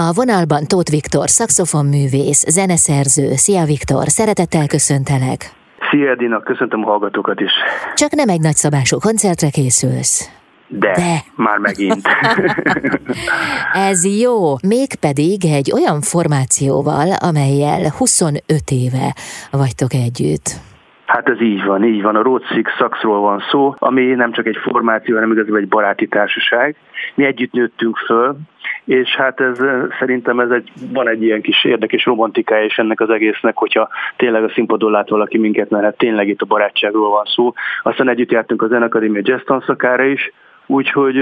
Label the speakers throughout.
Speaker 1: A vonalban Tóth Viktor, szakszofonművész, zeneszerző. Szia Viktor, szeretettel köszöntelek.
Speaker 2: Szia Edina, köszöntöm a hallgatókat is.
Speaker 1: Csak nem egy nagyszabású koncertre készülsz.
Speaker 2: De, De. már megint.
Speaker 1: Ez jó, mégpedig egy olyan formációval, amelyel 25 éve vagytok együtt.
Speaker 2: Hát ez így van, így van. A Road Six Saxról van szó, ami nem csak egy formáció, hanem igazából egy baráti társaság. Mi együtt nőttünk föl, és hát ez szerintem ez egy, van egy ilyen kis érdekes romantikája is ennek az egésznek, hogyha tényleg a színpadon lát valaki minket, mert hát tényleg itt a barátságról van szó. Aztán együtt jártunk a Zenakadémia jazz tanszakára is, úgyhogy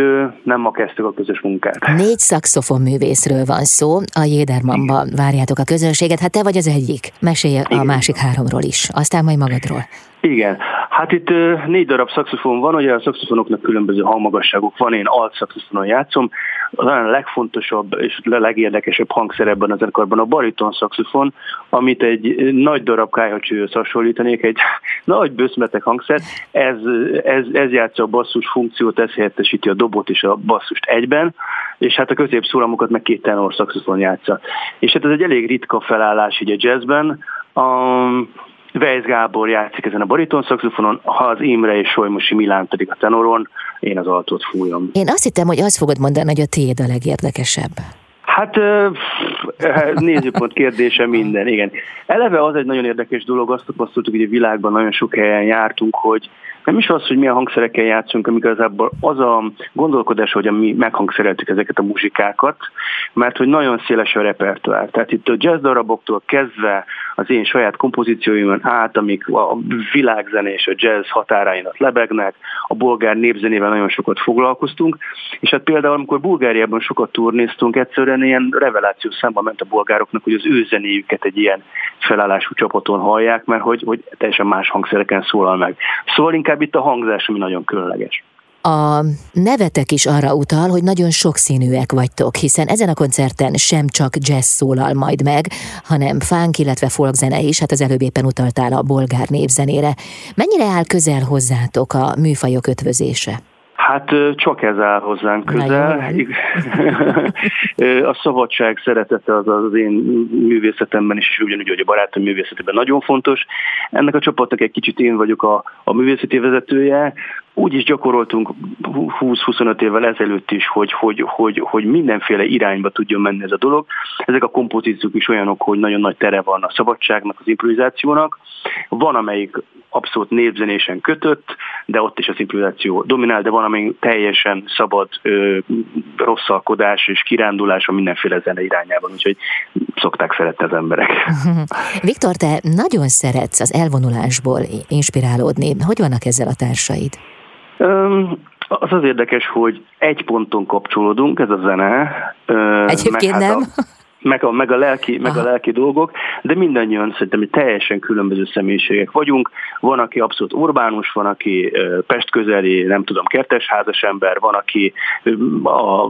Speaker 2: nem ma kezdtük a közös munkát.
Speaker 1: Négy szakszofonművészről van szó, a Jédermanban várjátok a közönséget, hát te vagy az egyik. Mesélj a Igen. másik háromról is, aztán majd magadról.
Speaker 2: Igen, hát itt négy darab szakszofon van, ugye a szakszofonoknak különböző hangmagasságuk van, én alt szakszofonon játszom, az a legfontosabb és legérdekesebb hangszer ebben a zenekarban a bariton szakszofon, amit egy nagy darab kájhacsőhöz hasonlítanék, egy nagy bőszmetek hangszer, ez, ez, ez játsza a basszus funkciót, ez helyettesíti a dobot és a basszust egyben, és hát a középszólamokat meg két tenor szakszofon játsza. És hát ez egy elég ritka felállás így a jazzben, um, Vejsz Gábor játszik ezen a bariton szaxofonon, ha az Imre és Solymosi Milán pedig a tenoron, én az altót fújom.
Speaker 1: Én azt hittem, hogy azt fogod mondani, hogy a tiéd a legérdekesebb.
Speaker 2: Hát nézőpont kérdése minden, igen. Eleve az egy nagyon érdekes dolog, azt tapasztaltuk, hogy a világban nagyon sok helyen jártunk, hogy nem is az, hogy milyen hangszerekkel játszunk, amikor igazából az a gondolkodás, hogy mi meghangszereltük ezeket a muzsikákat, mert hogy nagyon széles a repertoár. Tehát itt a jazz daraboktól kezdve az én saját kompozícióimon át, amik a világzene és a jazz határainat lebegnek, a bolgár népzenével nagyon sokat foglalkoztunk, és hát például amikor Bulgáriában sokat turnéztunk, egyszerűen ilyen reveláció számban ment a bolgároknak, hogy az ő zenéjüket egy ilyen felállású csapaton hallják, mert hogy, hogy teljesen más hangszereken szólal meg. Szóval inkább itt a hangzás, ami nagyon különleges.
Speaker 1: A nevetek is arra utal, hogy nagyon sokszínűek vagytok, hiszen ezen a koncerten sem csak jazz szólal majd meg, hanem funk, illetve folkzene is, hát az előbb éppen utaltál a bolgár népzenére. Mennyire áll közel hozzátok a műfajok ötvözése?
Speaker 2: Hát csak ez áll hozzánk közel. a szabadság szeretete az az én művészetemben is, és ugyanúgy, hogy a barátom művészetében nagyon fontos. Ennek a csapatnak egy kicsit én vagyok a, a művészeti vezetője, úgy is gyakoroltunk 20-25 évvel ezelőtt is, hogy, hogy, hogy, hogy mindenféle irányba tudjon menni ez a dolog. Ezek a kompozíciók is olyanok, hogy nagyon nagy tere van a szabadságnak, az improvizációnak. Van, amelyik abszolút népzenésen kötött, de ott is az improvizáció dominál, de van, amely teljesen szabad ö, rosszalkodás és kirándulás a mindenféle zene irányában, úgyhogy szokták szeretni az emberek.
Speaker 1: Viktor, te nagyon szeretsz az elvonulásból inspirálódni. Hogy vannak ezzel a társaid?
Speaker 2: Az az érdekes, hogy egy ponton kapcsolódunk, ez a zene.
Speaker 1: Egyébként hát nem. A,
Speaker 2: meg a, meg, a lelki, meg a lelki dolgok, de mindannyian szerintem hogy teljesen különböző személyiségek vagyunk. Van, aki abszolút urbánus, van, aki Pest közeli, nem tudom, kertesházas ember, van, aki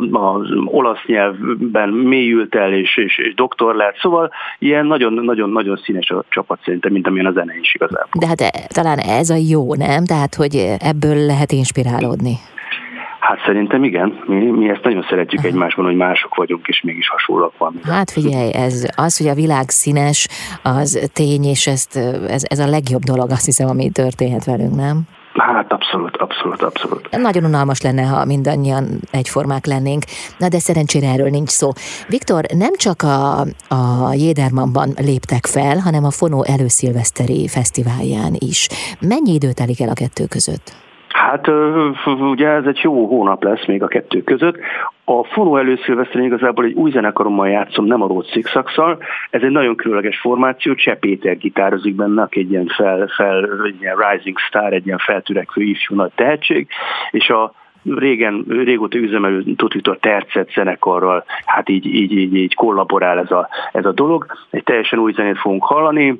Speaker 2: az olasz nyelvben mélyült el és, és, és doktor lett. Szóval ilyen nagyon-nagyon-nagyon színes a csapat szerintem, mint amilyen a zene is igazából.
Speaker 1: De hát e, talán ez a jó, nem? Tehát, hogy ebből lehet inspirálódni.
Speaker 2: Hát szerintem igen. Mi, mi ezt nagyon szeretjük egymásban, hogy mások vagyunk, és mégis hasonlóak van.
Speaker 1: Hát figyelj, ez az, hogy a világ színes, az tény, és ezt, ez, ez a legjobb dolog, azt hiszem, ami történhet velünk, nem?
Speaker 2: Hát abszolút, abszolút, abszolút.
Speaker 1: Nagyon unalmas lenne, ha mindannyian egyformák lennénk, na de szerencsére erről nincs szó. Viktor, nem csak a, a Jédermanban léptek fel, hanem a Fonó előszilveszteri fesztiválján is. Mennyi idő telik el a kettő között?
Speaker 2: Hát ugye ez egy jó hónap lesz még a kettő között. A Fonó előszilveszteren igazából egy új zenekarommal játszom, nem a Rhodes Six Ez egy nagyon különleges formáció, Cseh Péter gitározik benne, aki egy ilyen, fel, fel, egy ilyen rising star, egy ilyen feltörekvő ifjú nagy tehetség, és a régen, régóta üzemelő Tututor Tercet zenekarral, hát így, így, így, így kollaborál ez a, ez a dolog. Egy teljesen új zenét fogunk hallani,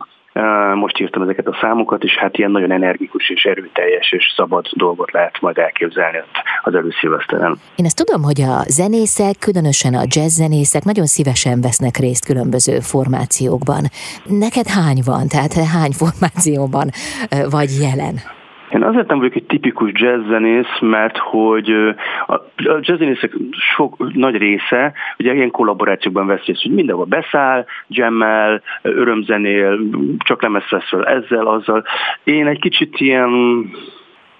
Speaker 2: most írtam ezeket a számokat, és hát ilyen nagyon energikus és erőteljes és szabad dolgot lehet majd elképzelni az előszilveszteren.
Speaker 1: Én ezt tudom, hogy a zenészek, különösen a jazz zenészek nagyon szívesen vesznek részt különböző formációkban. Neked hány van? Tehát hány formációban vagy jelen?
Speaker 2: Én azért nem vagyok egy tipikus jazzzenész, mert hogy a jazzzenészek sok nagy része ugye ilyen kollaborációkban vesz részt, hogy mindenhol beszáll, jammel, örömzenél, csak lemez vesz fel ezzel, azzal. Én egy kicsit ilyen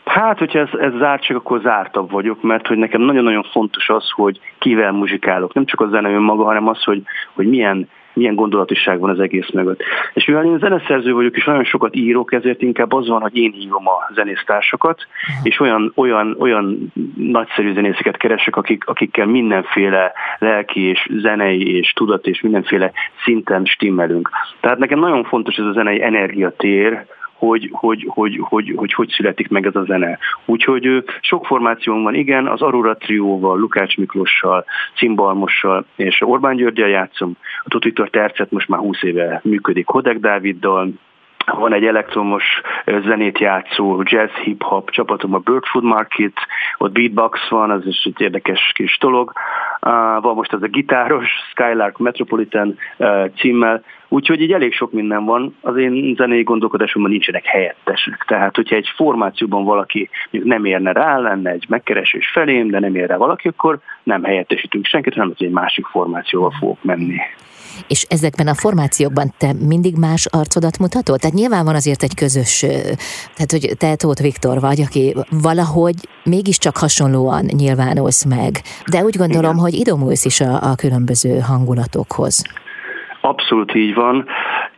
Speaker 2: Hát, hogyha ez, ez zártság, akkor zártabb vagyok, mert hogy nekem nagyon-nagyon fontos az, hogy kivel muzsikálok. Nem csak a zene önmaga, hanem az, hogy, hogy milyen milyen gondolatiság van az egész mögött. És mivel én zeneszerző vagyok, és nagyon sokat írok, ezért inkább az van, hogy én hívom a zenésztársakat, és olyan, olyan, olyan nagyszerű zenészeket keresek, akik, akikkel mindenféle lelki és zenei és tudat és mindenféle szinten stimmelünk. Tehát nekem nagyon fontos ez a zenei energiatér, hogy hogy, hogy, hogy, hogy, hogy születik meg ez a zene. Úgyhogy sok formáción van, igen, az Aurora Trióval, Lukács Miklossal, Cimbalmossal és Orbán Györgyel játszom. A Tutiktor Tercet most már 20 éve működik Hodek Dáviddal, van egy elektromos zenét játszó jazz hip-hop csapatom, a Birdfood Market, ott beatbox van, az is egy érdekes kis dolog. Van most az a gitáros Skylark Metropolitan címmel, úgyhogy így elég sok minden van. Az én zenei gondolkodásomban nincsenek helyettesek. Tehát, hogyha egy formációban valaki nem érne rá, lenne egy megkeresés felém, de nem ér rá valaki, akkor nem helyettesítünk senkit, hanem egy másik formációval fogok menni.
Speaker 1: És ezekben a formációkban te mindig más arcodat mutatod? Tehát nyilván van azért egy közös, tehát hogy te Tóth Viktor vagy, aki valahogy mégiscsak hasonlóan nyilvánulsz meg, de úgy gondolom, Igen. hogy idomulsz is a, a különböző hangulatokhoz.
Speaker 2: Abszolút így van.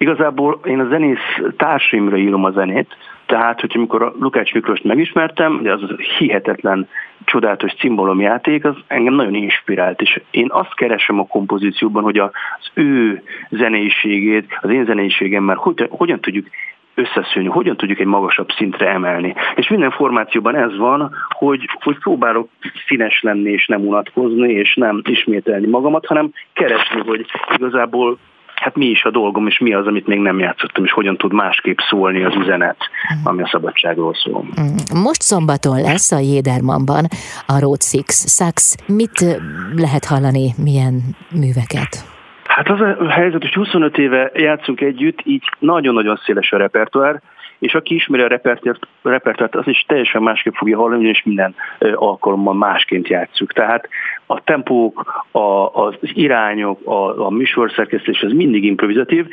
Speaker 2: Igazából én a zenész társaimra írom a zenét, tehát, hogy amikor a Lukács Miklóst megismertem, de az hihetetlen csodálatos játék, az engem nagyon inspirált, és én azt keresem a kompozícióban, hogy az ő zeneiségét, az én zeneiségemmel hogy, hogyan tudjuk összeszülni, hogyan tudjuk egy magasabb szintre emelni. És minden formációban ez van, hogy, hogy próbálok színes lenni, és nem unatkozni, és nem ismételni magamat, hanem keresni, hogy igazából hát mi is a dolgom, és mi az, amit még nem játszottam, és hogyan tud másképp szólni az üzenet, mm. ami a szabadságról szól.
Speaker 1: Mm. Most szombaton lesz a Jédermanban a Road Six Sax. Mit lehet hallani, milyen műveket?
Speaker 2: Hát az a helyzet, hogy 25 éve játszunk együtt, így nagyon-nagyon széles a repertoár, és aki ismeri a repertert az is teljesen másképp fogja hallani, és minden alkalommal másként játszuk. Tehát a tempók, a, az irányok, a, a műsorszerkesztés, ez mindig improvizatív.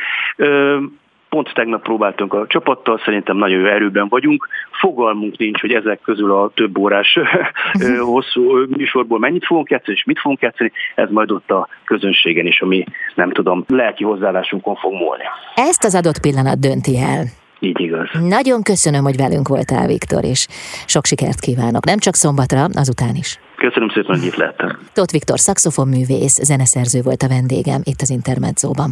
Speaker 2: Pont tegnap próbáltunk a csapattal, szerintem nagyon jó erőben vagyunk. Fogalmunk nincs, hogy ezek közül a több órás hosszú műsorból mennyit fogunk játszani, és mit fogunk játszani. Ez majd ott a közönségen is, ami nem tudom, lelki hozzáállásunkon fog múlni.
Speaker 1: Ezt az adott pillanat dönti el.
Speaker 2: Így igaz.
Speaker 1: Nagyon köszönöm, hogy velünk voltál, Viktor, és sok sikert kívánok. Nem csak szombatra, azután is.
Speaker 2: Köszönöm szépen, hogy itt lehettem.
Speaker 1: Tóth Viktor, szakszofonművész, zeneszerző volt a vendégem itt az Intermedzóban.